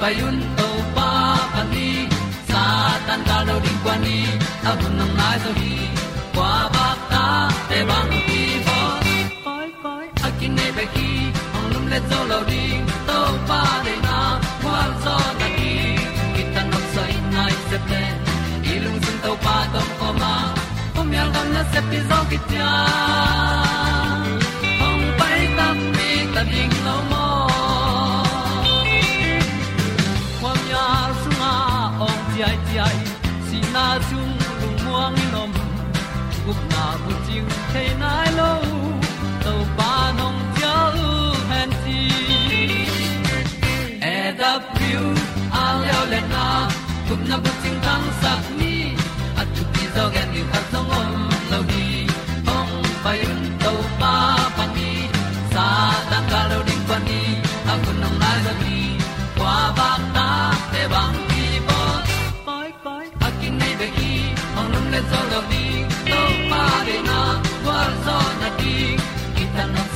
payun to pa pa ni sa tan ka lo ding kwan ni a bu nang mai zo hi kwa ba ta te bang ki bo koi koi a kin nei pe ki ong lum le zo lo ding to pa de na kwa zo na ki ki tan nok sai nai se ple i lung sun to pa tom ko ma. Pom yal gam na se pi zo ki ta ting te nai lo to pa nong pia u han ti e da pru a leo le na gup na bu ting tang sat ni at tu pi zo gen ni song om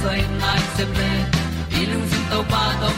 sai nai se ple i lung sin to pa to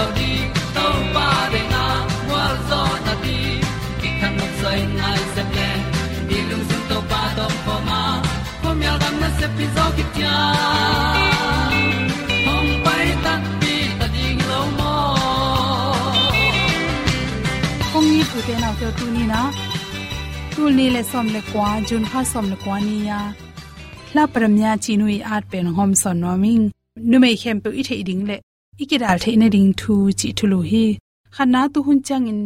lo di to pa de na wa zo na ti. Ki kan nok sai nai se ple ni lung sun to pa to pa ma. Pom yal gam na se pi zo ki tia. Hong pai ta pi ta ding lo mo. Kong ni tu te na te tu ni na. Tu ni le som le kwa, jun kha som le kwa ni ya. La pramya chinui at pen hom son no ming. Nu me khem pe i the ding le. ikidal the na ding thu chi thu hi khana tu hun chang in,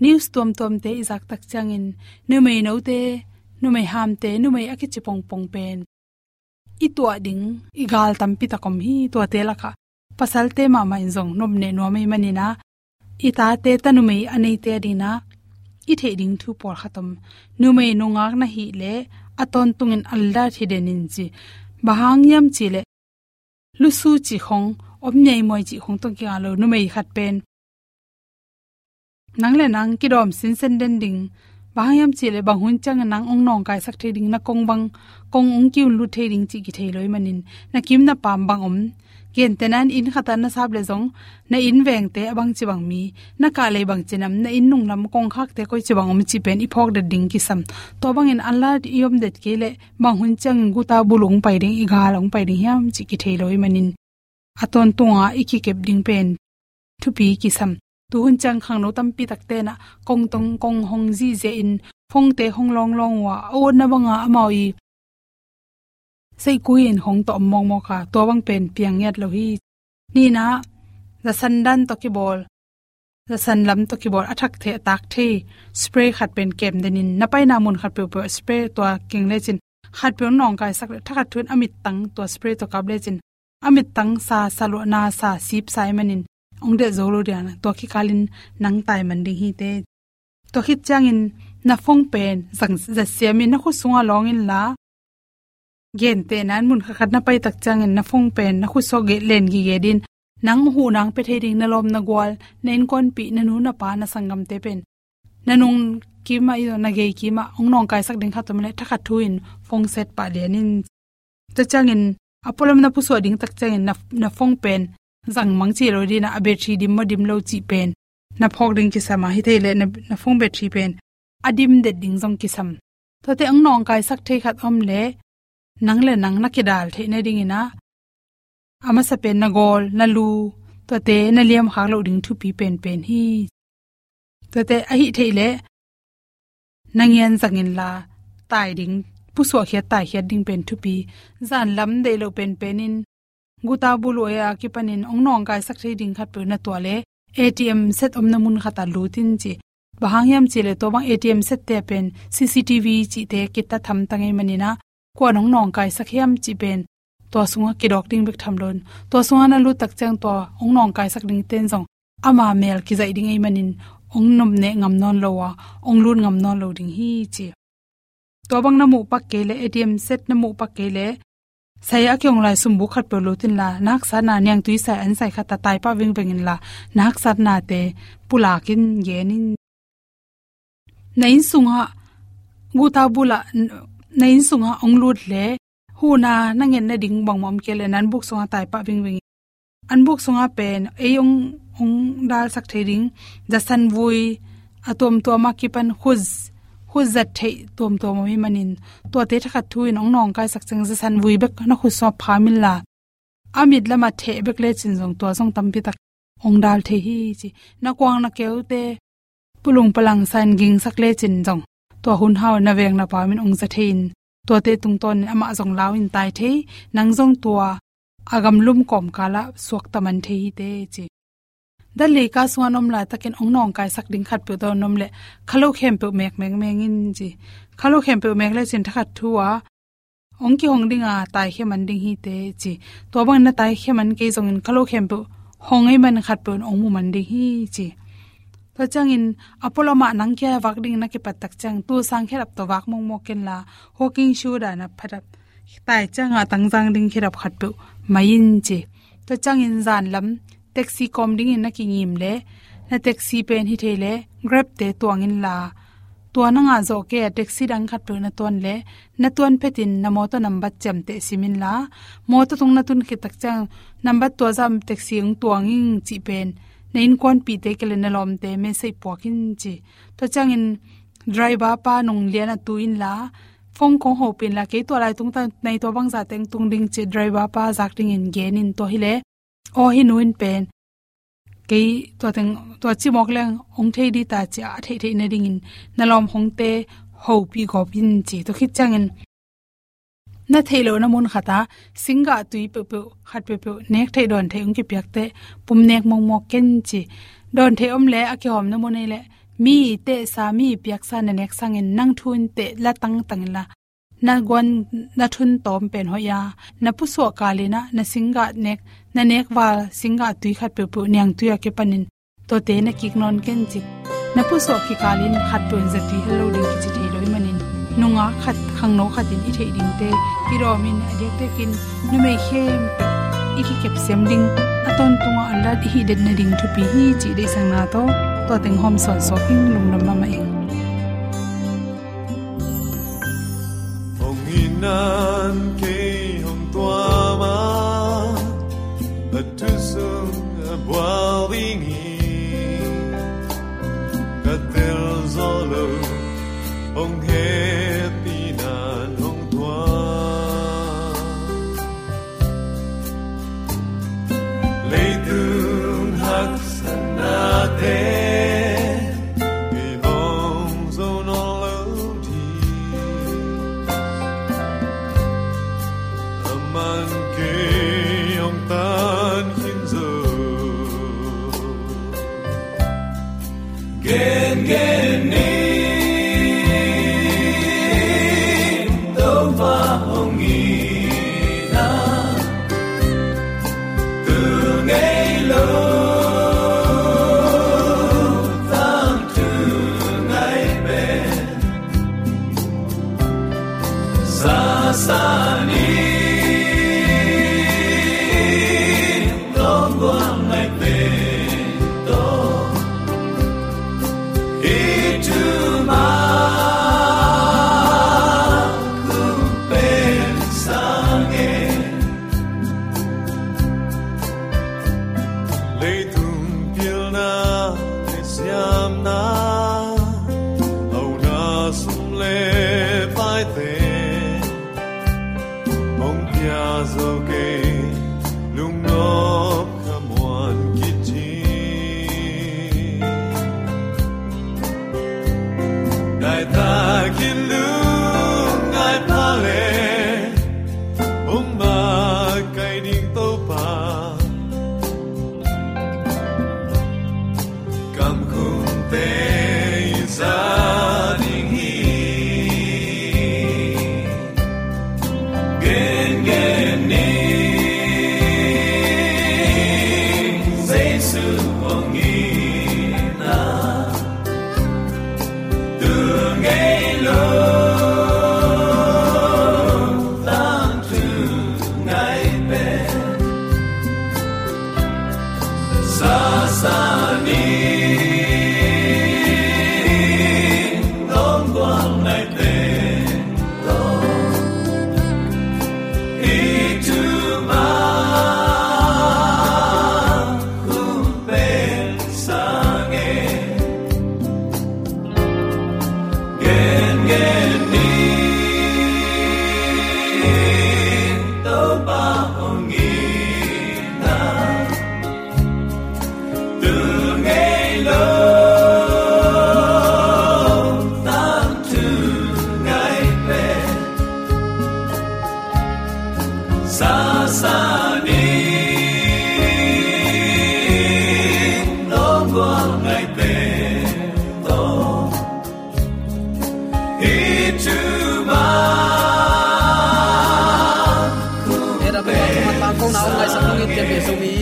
news tom tom te izak tak chang in. No te nu ham te nu aki chipong pong pen. I tua ding i gal tam ta hi tua te la pasal te ma mai zong, nom ne no mai manina i ta te ta anei te dina i the ding thu por khatam nu no ngak na hi le, aton tungin alda thidenin chi. Bahang yam chi le lu chi khong om nei moi chi khong tong kya lo nu mai khat pen. Nang le nang ki dom sin sen den ding. Bahayam chile bang hun chang nang ong nong kai sak the ding na kong bang, kong ong kiun lu the ding chi ki the loi manin. Na kim na pam bang om. Gen tenan in khata na sab le zong. Na in veng te abang chi bang mi. Na ka le bang chinam na in nung lam kong khak te koi chi bang om chi pen i phok de ding ki sam. To bang in allah yom det ke le bang hun chang gu ta bulung pai ding, i ga long pai ding yam chi ki the loi manin. Aton tunga iki kep ding pen thu pi ki sam tu hun chang khang no tam pi tak te na kong tong kong hong ji je in phong te hong long long wa o na banga amawi sei kuin hong to mong mo kha to bang pen piang yat lo hi ni na the sandan to ki bol the san lam to ki bol athak the tak the spray khat pen kem denin na pai na mun khat pe pe spray to king le chin khat pe nong kai sak le thakat thun amit tang to spray to kap le chin amit tang sa salo na sa sip sai manin. Ong de zolo dia to ki kalin nang tai man ding hi te. To khit chang in na phong pen zang za semi na khu sunga long in la. Gen te nan mun kha khat na pai tak chang in na phong pen na khu so ge len gi ge din. Nang hu nang pe theding na lom na gwal nen kon pi na nu na pa na sangam te pen. Na nung ki ma yo na ge ki ma ong nong kai sak ding kha tum le thakha thu in phong set pa le nin ta chang apolom na pu so ding tak chang na na phong pen zang mang chi lo dina a battery dim mo dim lo chi pen na phok ding ki sama hi thei le na na phong battery pen adim de ding zong ki sam to te ang nong kai sak thei khat om le nang le nang na ki dal the na ding ina ama sa pen na gol na lu to te na liam khak lo ding thu pi pen pen hi to te a hi thei le nangyan zangin la tai ding puso khia ta khia ding pen thu pi zan lam de lo pen penin. Guta buloya e ki panin ongnong kai sak thei ding khat pe na to le. Atm set om na mun khata lutin chi. Bahangyam chile to bang atm set te pen. Cctv chi te kita tham tangai e manina. Ko nong nong kai sakhiam chi pen. To sunga ki dok ding bek tham lon. To sunga na lu tak chang to ong nong kai sak ding ten jong ama mel ki zai ding ei manin. Ong nom ne ngam non lowa ong lun ngam non lo ding hi chi to bang na mu pak ke le atm set na mu pak ke le. Sai a kyong lai sum bu khat pe lo tin la, nak sa na nyang tui sai an sai khata tai pa wing wing in la, nak sat na te pula kin ge nin. Nain sunga gu ta bula nain sunga ong lut le, hu na na ngen na ding bang mom ke le, nan buk sunga tai pa wing wing an buk sunga pen e ong ong dal sak thering da san vui atom to ma ki pan khuz hu zat thei tom tom mi manin. To te thakhat thu in ong nong kai sak chang za san vui bek na khu so phamil la. Amit lama the bek le chin jong to jong tam pi tak. Ong dal the hi chi. Na kwang na keu te pulung palang san ging sak le chin jong to hun haw na veng na pa min ong za thein to te tung ton ama jong law in tai the. Nang jong to agam lum kom kala suak taman the hi te chi da le ka suanom la takin ong nong kai sak ding khat pe do nom le. Khalo khem pe mek mek meng in ji. Khalo khem pe mek le chin thakhat thuwa ong ki hong ding a tai he man ding hi te chi to bang na tai he man ke jong in khalo khem pe hong ei man khat pe ong mu man ding hi chi to chang in apollo ma nang kya wak ding na ke patak chang. Tu sang kherap to wak mong mo ken la. Hoking shu da na pharap tai chang a tang jang ding kherap khat pe mai in chi to chang in zan lam taxi kom ding in na ki ngim le, na taxi pen hi thele grab te tuang in la. Tua na nga zo ke taxi dang khat pe na ton le, na ton petin na mo to number chem te simin la. Mo to tung na tun ki tak chang, number to jam taxi ung tuang ing chi pen. Na in kon pi te kele na lom te me sei pokin chi. To chang in driver pa nong lian tu in la. Phong kong ho pin la ke to lai tung ta nei to bang za teng tung ding che driver pa zak ding in gen in to hi le o hi nuin pen. Ke to teng to chi mok leng, ong thei di ta cha thei thei na ding in. Na lom hong te, ho pi go pin chi to khit chang in na thailo na mun khata singa tui pe pe, khat pe pe, nek thei don thei ong ki pyak te, pum nek mong mok ken chi. Don thei om le, a ki hom na mon le, mi te sa, mi pyak sa na nek sang in nang thun te la tang tang la. Na gon na thun tom pen ho ya. Na pu so ka le na na singa nek na nek wal singa tui khat pe pu nyang tuya ke panin to te na kik non ken chi na pu so ki kalin khat pe za tui hello ding ki chi loi manin nunga khat khang no khatin i thei ding te ki ro min adek te kin nu me khem i ki kep sem ding aton tunga alla hi den na ding thu pi hi chi de sang na to to teng hom son so king lung nam ma ma eng hồng inan ke hồng tua ma a tu sung a bua wingi ka tel zolo hồng he pinan hồng tua lấy tương hắc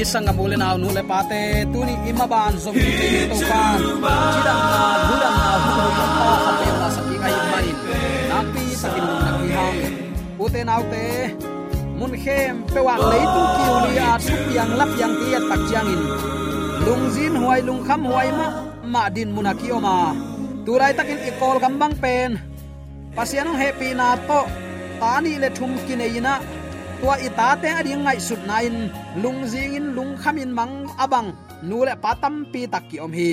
sang mi sanga na nu le pa te tu ni ima ban zo mi te ni to pa chi da na bu da na bu ho ya pa ha pe na sa ki ai ma in na pi sa ki na ki ha u te nau te mun khem pe wa lấy tu kiu ni a tu piang lap yang ti at tak chiang in lung zin huai lung kham huai ma ma din munaki oma turai takin, ikol gambang pen. Pasiano happy na to. Tani le thum kineina tua itate ading ngai sut nain lung jingin lung khamin mang abang. Nu le patam pi takki om hi.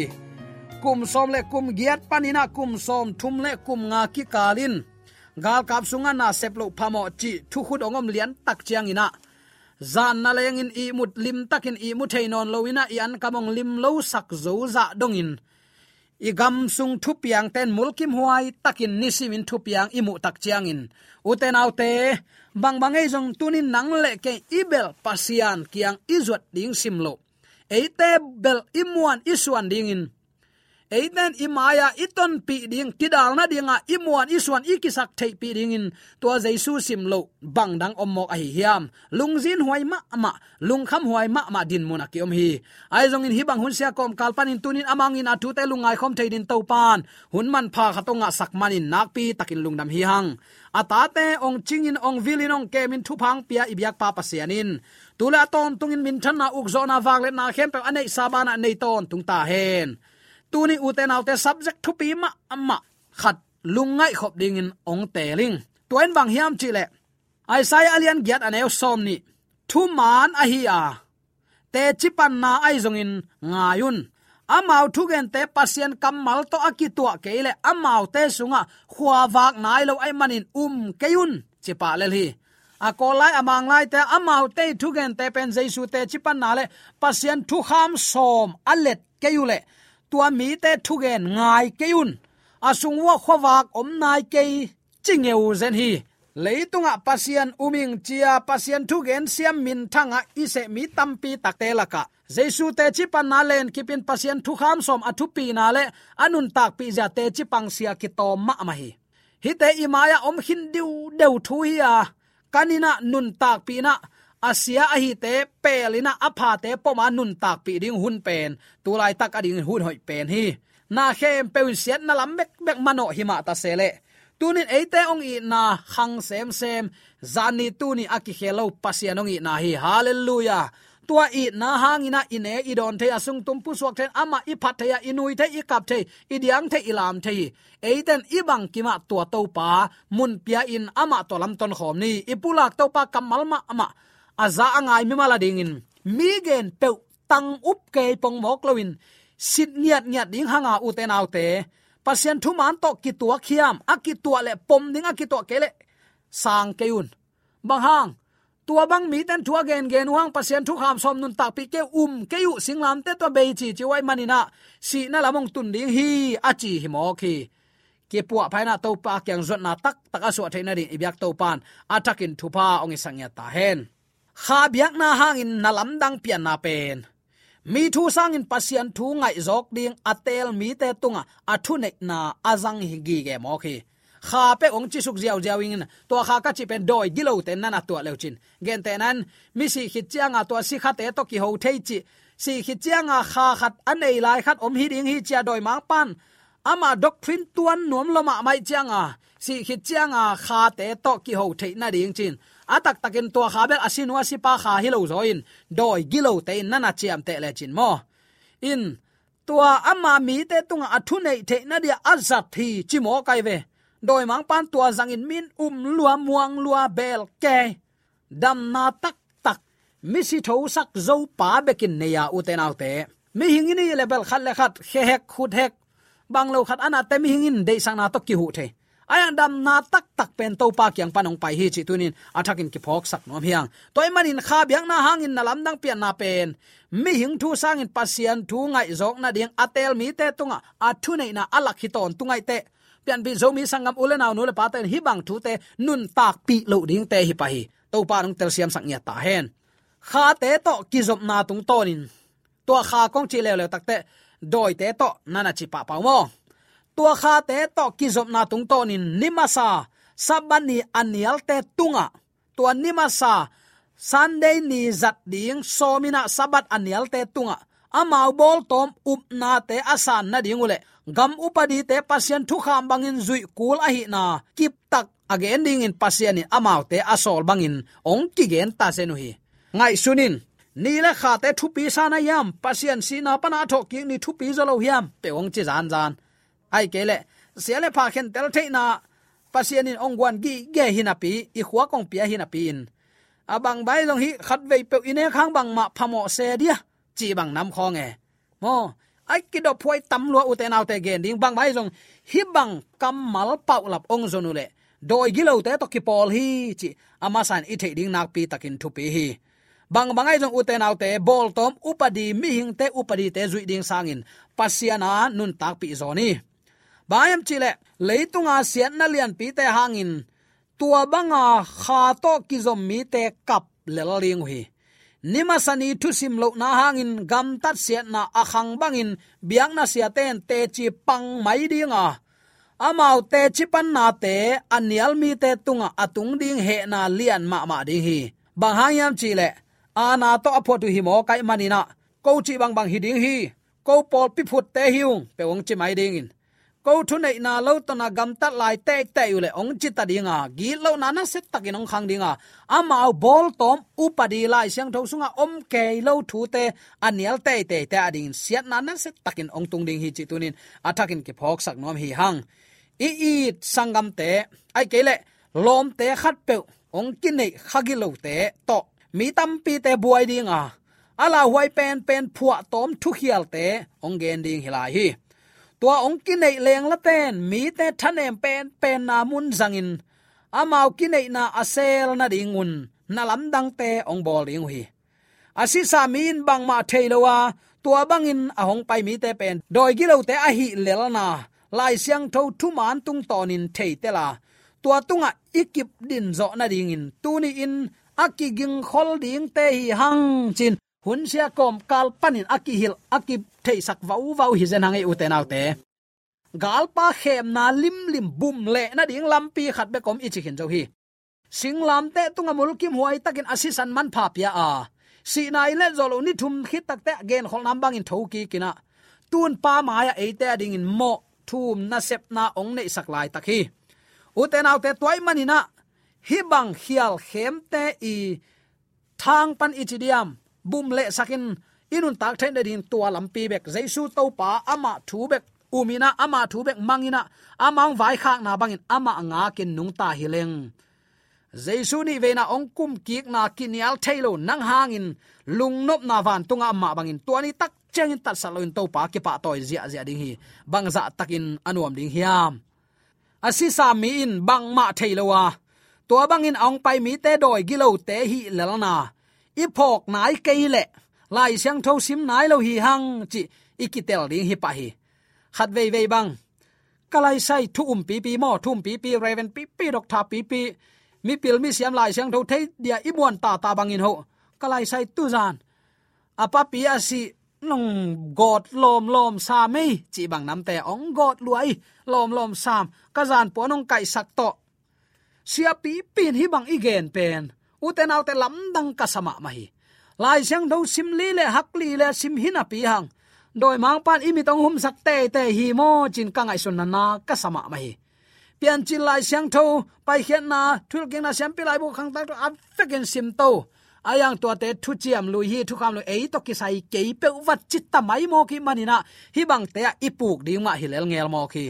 Kum som le kum giat panina kum som thum le kum nga ki kalin gal kap sunga na seplo phamo chi thu khut ongom lian tak chiang ina zan na leng in i mut lim takin i mu theinon loina i an kamong lim lo sak zo za dongin i gam sung thu piang ten mulkim huai, takin nisimin thu piang imu tak chiang in uten autte bang bang ei jong tunin nang le ke ibel pasian kiang izot ding simlo eite bel imuan isuan ding in eiden imaya iton pi ding kidal na dinga imuan isuan ikisak thei pi ding in to jaisu sim lo, bang dang omok a hi hiam lungzin huai ma ma lungkham huai ma ma din mona ki om hi. Ai zong in hi bang hun sia kom kalpan in tunin amang in atu te lungai khom thei din topan hun man pha khatonga sak nakpi pi takin lungnam hi hang. Atate ong chingin ong vilin ong kemin thu phang pia ibyak pa pasianin tula ton tungin min than na uk wang le na khem pe anei sabana nei ton tung ta hen tuni uten autte subject thu pi ma, amma. Khat lungai khop ding in ong teling tuen bang hiam chile isaiah alian giat aneu som ni. Thu man a hi a. Te chipan na ai zong in ngayun. Amau thugen te pasien kamal to akitua keile amau te sunga khwa wak nai lo ai manin um keun chipa le hi a ko lai amang lai te amau te thugen te pen jaisu te chipan na le. Pasien thu kham som alet keyule tua mi te thugen ngai keun asung wa khowak om nai ke chingeu zen hi. Leitunga pasian uming chia pasian thugen siam min thanga ise mi tampi takte laka. Jesu te chi pan na len kipin pasian thu kham som athu pi na le, anun tak pi ja te chi pang sia ki to ma ma hi. Hi te imaya om hin diu deu thu hi a. Kanina nun tak pi na asia ahi te pelina apha te, poma nun tak pi ding hun pen. Tu lai tak ading hun hoi pen hi. Na khem Peun siat na lam mek mek mano hi ma ta sele tunin eite ong i na khang sem sem. Zani tuni aki khelo pasian ong i na hi. Hallelujah. Tua i na hangina ine idon the asung tum pu suak then ama i phathaya inui the i kap the i diang the ilam the eiten ibang kima tua topa mun pia in ama tolam ton khom ni. Ipulak topa pa ma ama aza angai mi mala dingin mi gen pe tang up ke pong mok loin sit niat niat ding hanga u te nau te. Pasien thu man to ki tua khiam. A ki tua le pom ding a ki kele sang keun bang hang. Tua bang mi ten thua gen gen wang pasien thu kham som nun tak pi ke um ke u singlam te to be chi chi wai manina si na lamong tun ding hi. A chi hi mo khi. Ke puwa phaina to pa kyang zot na tak taka so theina ri ibyak to pan. Atakin thupa ong isangya ta hen kha biak na hangin na lamdang pian na pen. Mi thu sang in pasian thu ngai jok ding atel mi te tunga athu nek na azang hi gi ge mo khi. Kha pe ong chi suk jiao jiao in to kha ka chi pen doi gilo te na na to leu chin. Gen te nan, mi si khit chianga to si kha te to ki ho thei chi. Si khit chianga kha khat anei lai khat om hi ding hi chia doi mang pan. Ama doctrine tuan nuam loma mai chianga si khit chianga kha te to ki ho thei na ding chin atak takin to khabel asinwa sipa kha hilo zoin. Doi gilo te nana chiam te le chin mo. In tua ama mi te tunga athu nei te na dia azat thi chimo kai ve. Doi mang pan tua zangin min um lua muang lua bel ke. Dam na tak tak. Mi si tho sak zo pa bekin neya uten autte mi hingini level khat le khat, he hek, khut hek. Bang lo khat ana te mi hingin de sang na to ki hu the ayang dam na tak tak pen to pa kyang panong pai hi chi tunin. Athakin ki phok sak nom hiang. Toy manin kha biang na hangin na lam dang pian na pen. Mi hing thu sangin pasian thu ngai jok na ding. Atel mi te tunga. Athu nei na alak hi ton tungai te. Pian bi zo mi sangam ule na nu le pa ten hi bang thu te. Nun tak pi lo ding te hi pa hi. To pa nong tel siam sak nya ta hen. Kha te to ki zop na tung tonin. To kha kong chi le le tak te. Doi te to nana chi pa pa mo tua kha te to ki zop na tung tonin nimasa. Sabani anial te tunga. Tua nimasa. Sunday ni zat ding, somina sabat anial te tunga. Amau bol tom up na te asan na dingule gam upadi te pasien thu kham bangin zui kul a hi na. Kip tak again ding in pasien in amau te asol bangin. Ong ki gen ta se nu hi ngai sunin. Ni la kha te thu pi sa na yam. Pasien si na pana tho ki ni thu pi zo lo pe ong chi zan zan ai kele siale pha khen tel theina pasien in à, ongwan gi ge hinapi i khwa kong pia hinapi in. Abang bai long hi khat ve pe ine khang bang ma phamo se dia chi bang nam khong e mo ai ki do phoi tam lo u te nau te gen ding bang bai long hi bang kam mal pau lap ong zonu le doi gilo te to ki pol hi chi ama san i the ding nak pi takin thu pi hi. Bang bangai jong uten autte bol tom upadi mi hing te upadi te zui ding sangin pasiana nun tak pi zoni bayam chile leitunga sian na lian pi te hangin tua banga kha to kizom mi te kap lelaling hi nimasani thu sim lo na hangin gam tat sian na akhang bangin biang na sia ten te chi pang mai dinga amau te chi pan na te anial mi te tunga atung ding he na lian ma ma ding hi. Bang hayam chile ana to apo tu hi mo kai manina ko chi bang bang hi ding hi. Ko pol pi phut te hiung, pe ong chi mai ding in ko thu nei na lo to na gam ta lai te te yu ong chi ta dinga gi lo na na set takin ong khang dinga amao bol tom upadi lai siang tho sunga om ke lo thu te anial te te te adin siat na na set takin ong tung ding hi chi tunin atakin ke phok sak nom hi hang i i sangam te ai ke le lom te khat pe ong kin nei khagi lo te to. Mi tam pi te buai dinga ala huai pen pen phua tom thu khial te ong gen ding hilai hi tua ong ki nei leng la ten, mi te thanem pen pen na mun zangin. Amao ki nei na asel na dingun, na lam dang te ong bol ding hi asi sa min bang ma theilowa tua bangin ahong pai mi te pen. Doi gi lo te a hi lel na, lai siang tho thu man tung tonin thei te la. Tua tunga ikip din zo na ding in tu ni in akiging holding khol ding te hi hang chin hun sia kom kal panin aki hil aki thei sak vau vau hi zen hangai uten autte. Gal pa khem na lim lim bum le na ding lampi khat be kom ichi hin zo hi. Sing lam te tunga mul kim huai takin asisan man pha pia a. Si nai le zolo ni thum khi tak te gen khol nam bang in thoki kina. Tun pa ma ya e te ding in mo, thum na sep na ong nei sak lai tak hi. Uten autte toy manina hi bang khial khem te i thang pan ichidiam bum le sakin. Inun tak then din tua lampi bek. Jaisu to pa ama thu bek. Umina ama thu bek mangina. Amang vai khak na bangin. Ama anga kin nung ta hileng. Jaisu ni veina ong kum kik na kinial thailo nang hangin. Lungnop na van tunga amma bangin. Tuani tak chengin tat saloin to pa ki pa toy zia zia ding hi. Bangza takin anuam ding hiam. Asi sa mi in bang ma thailowa tua bangin ong pai mi te doi gilo te hi lalana i phok nai keile lai siang tho sim nai lo hi hang chi ikitel ding hi pa hi khat vei vei bang kalai sai thu um pi pi mo thum pi pi raven pi pi dok tha pi pi mi pil mi siam lai siang tho thei dia i buan ta ta bangin ho kalai sai tu zan apa pi asi nong god lom lom sa mei chi bang nam te ong god luai lom lom sam kazan po nong kai sak to sia pi pin hi bang igen pen uten autte lam dang kasama mahi. Lai siang do sim li le hak li le sim hina pi hang. Doi mang pan imi tong hum sak te te hi mo chin ka ngai sun na na ka sama hi pian chin lai siang tho, pai khian na thul king na siam pi lai bu khang tak to ap fekin sim to ayang to te thu chiam lui hi thu kham lo ei to ki sai ke pe wat chit ta mai mo ki manina hi bang te ipuk ding ma hilel ngel mo ki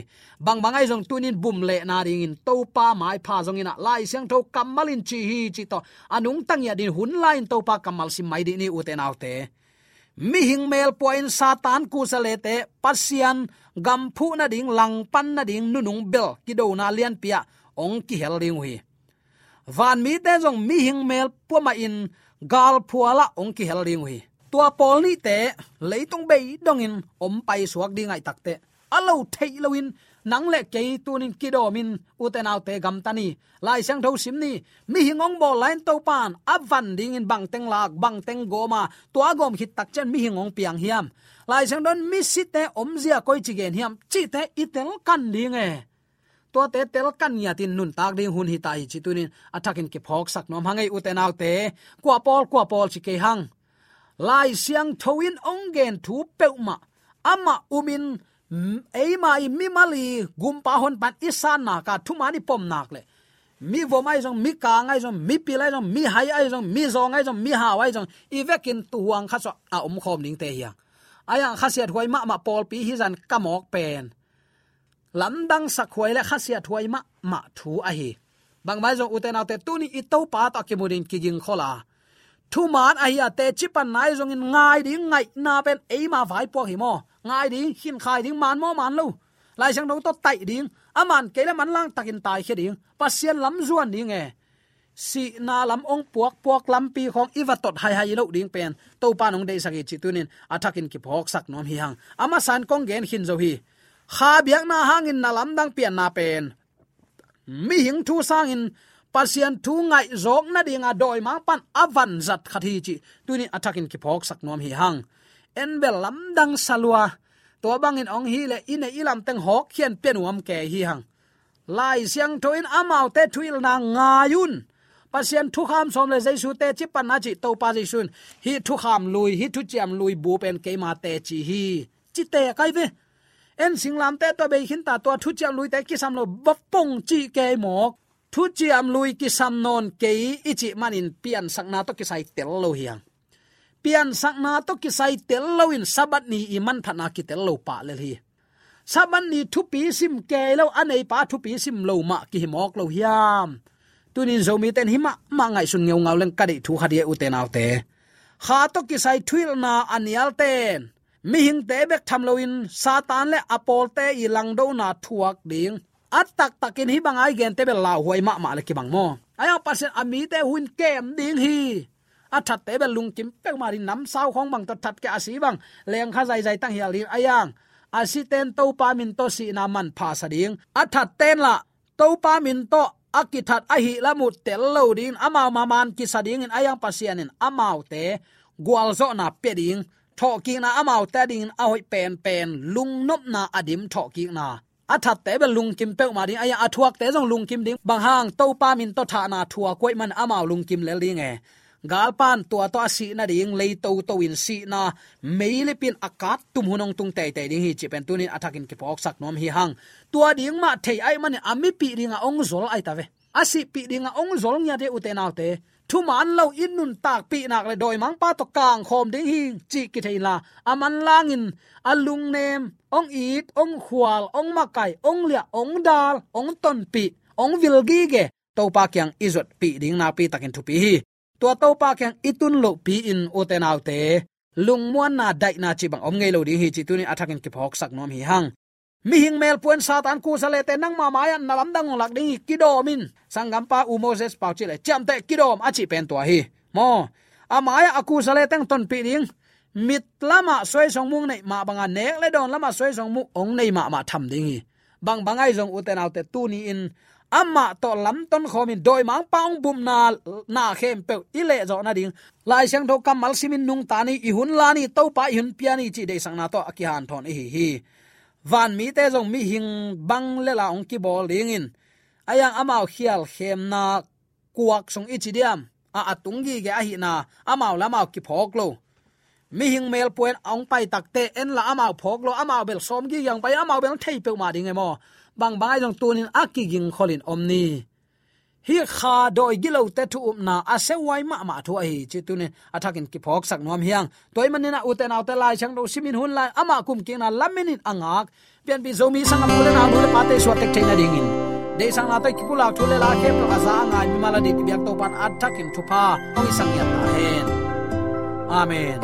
bang bang ai jong tunin bum le na ding in to pa mai pha jong ina. Lai siang tho kamalin chi hi chi to. Anung tang ya din hun lain to pa kamal sim mai di ni u te nau te. Mi hing mel point satan ku salete pasian gam phu na ding, lang pan na ding, nunung bel ki do na lian pia. Ong ki hel ding hui. Van mi te jong mi hing mel pu ma in gal phuala ong ki hel ring hi tua pol ni te, leitung bei dongin, om pai suak dingai takte alo thei loin nang le ke tunin kidomin uten autte gam tani lai sang tho sim ni, mi hingong bo lain to pan avan ding in bang teng lak, bang teng goma tua gom hit tak chen mi hingong piang hiam. Lai sang don mi site om zia koi chigen hiam, chi te itel kan ding e to te tel kan ya tin nun tak ding hun hi ta hi chitunin attacking ke phok sak nom hangai uten autte kwa pol kwa pol chi ke hang. Lai siang thoin ongen thu peuma ama umin eima i mi mali gumpa hon pan isan na ka thumani pom nak le. Mi vo mai jong mi ka ngai jong mi pi lai jong mi hai ai jong mi zo ngai jong mi ha wai jong i vekin tu huang kha so a um khom ning te hiang. Aya khasiat huai ma ma pol pi hi jan kamok pen lamdang sakhuai le khasia thuai ma ma thu a hi. Bang mai jong uten autte tuni itto pa ta ki mudin ki ging khola. Thu man a hi a te chi pan nai zong in ngai ding ngai na pen e ma vai po hi mo. Ngai ding, hin khai ding, man mo man lo. Lai sang dong to tai ding aman ke la man lang takin tai khe ding. Pasien lam zuan ding e. Si na lam ong puak puak lam pi khong iwa tot hai hai lo ding pen. To pa nong de sagi chi tunin athakin ki phok sak nom hi hang. Ama san kong gen hin zo hi kha biak na hangin na lamdang pian na pen. Mi hing thu sang in pasian thu ngai zok na dinga doi mang pan avan zat khathi chi. Tuni attacking ki phok sak nom hi hang. En lamdang salwa to bangin ong hi le ine ilam teng hok khian penuam ke hi hang. Lai siang thoin amau te thuil na ngayun. Pasien thu kham som le jaisu te chi pan na chi to pa jaisun. Hi thu kham lui, hi thu chiam lui bu pen ke ma te chi hi. Chi te kai ve? En singlam te to be hin ta to thu chiam lui te ki sam lo bop pong chi ke mo thu chiam lui ki sam non ke ichi manin pian sakna to ki sai tel lo hiang. Pian sakna to ki sai tel lo in sabat ni iman thana ki tel lo pa le hi. Saban ni thu pi sim ke lo anei pa thu pi sim lo ma ki mok lo hiam. Tunin zomi ten hima ma ngai sun ngeu ngau leng kadi thu khadia e u te nau te. Kha to ki sai thuil na anial ten mi hing te bek tham loin satan le apol te i lang do na thuak ding. At tak takin hi bangai gen te be la huai ma ma le ki bang mo. Ayo pasen ami te hun kem ding hi. A that te be lung kim pek ma ri nam sao khong bang to that ke asi bang. Leng kha zai zai tang hi ali ayang asi ten to pa min to si na man pha sa ding. A that ten la, to pa min to akithat ahi lamu tel lo ding. Amao maman ki sading in ayang pasianin amao te. Gwal zo na peding tho ki na amao ta ding a hoi pen pen, lung nop na adim tho ki na athat te be lung kim pe ma ding aya athuak te jong lung kim ding. Bang hang to pa min to tha na thua koi man amao lung kim le ding e galpan tua to si na ding, lei to to in si na. Meile pin akat tum hunong tung te te ding hi chi pen tunin attacking ki pok sak nom hi hang. Tua ding ma thei ai man ami pi ringa ong zol ai ta ve. Asi pi ringa ong zol nya de uten autte thu man lo in nun tak pi nak le doi mang pa to kang khom ding hi chi ki theila aman langin, alung nem, ong it, ong khwal ong makai, ong lia, ong dal, ong ton pi, ong vilgi ge. To pa kyang izot pi ding na pi takin thu pi hi. Tua to pa kyang itun lo pi in uten autte lung muan na dai na chi bang om ngei lo ding hi chi tunin athakin ki phok sak nom hi hang mi hing mel puen satan ku sale te nang ma maya na lam dang lak ding kidomin sangam pa u moses pau chile cham te kidom achi pen to hi. Mo amaya aku sale teng ton pi ding. Mit lama soi song mung nei ma banga nek le don lama soi song mu ong nei ma ma tham ding hi bang bangai jong uten autte tu ni in. Amma to lam ton khomin doi mang paung bum na na khem pe ile zo na ding. Lai sang tho kamal simin nung tani i hun lani to pa hun piani chi de sang na to akihan thon hi hi van mi te jong mi hing bang le la ong ki bol ding in. Ayang amao khial khem na kuak song ichi diam. A atung gi ge a hi na amao lamao ki phok lo. Mi hing mel puen ong pai takte en la amao phok lo, amao bel som gi yang pai, amao bel thei pe ma ding e mo. Bang bangai jong tunin akiging kholin omni hi kha doi gilo te thu um na a se wai ma ma thu ai chi tu ne athakin ki phok sak nom hiang. Toy manina uten aw te lai chang do simin hun lai ama kum ki na laminin angak pian bi zomi sangam mule na mule pate so tek theina ding in. De sang na te ki pula thu le la ke pro asa nga mi mala di byak to pan athakin thu pa oi sang ya ta hen. Amen.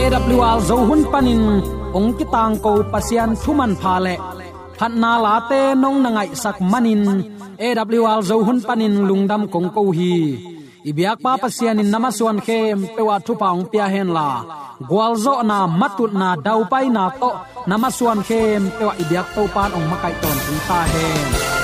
AWR zo hun panin ong ki tang ko pasian thuman pha le phat na la te nong na ngai sak manin. AWR zo hun panin lungdam kong ko hi. Ibyak pa pasian in namaswan khem, pewa thu paung pia hen la. Gwalzo na matut na dau pai na to. Namaswan khem, pewa ibyak to pan ong makai ton ta hen.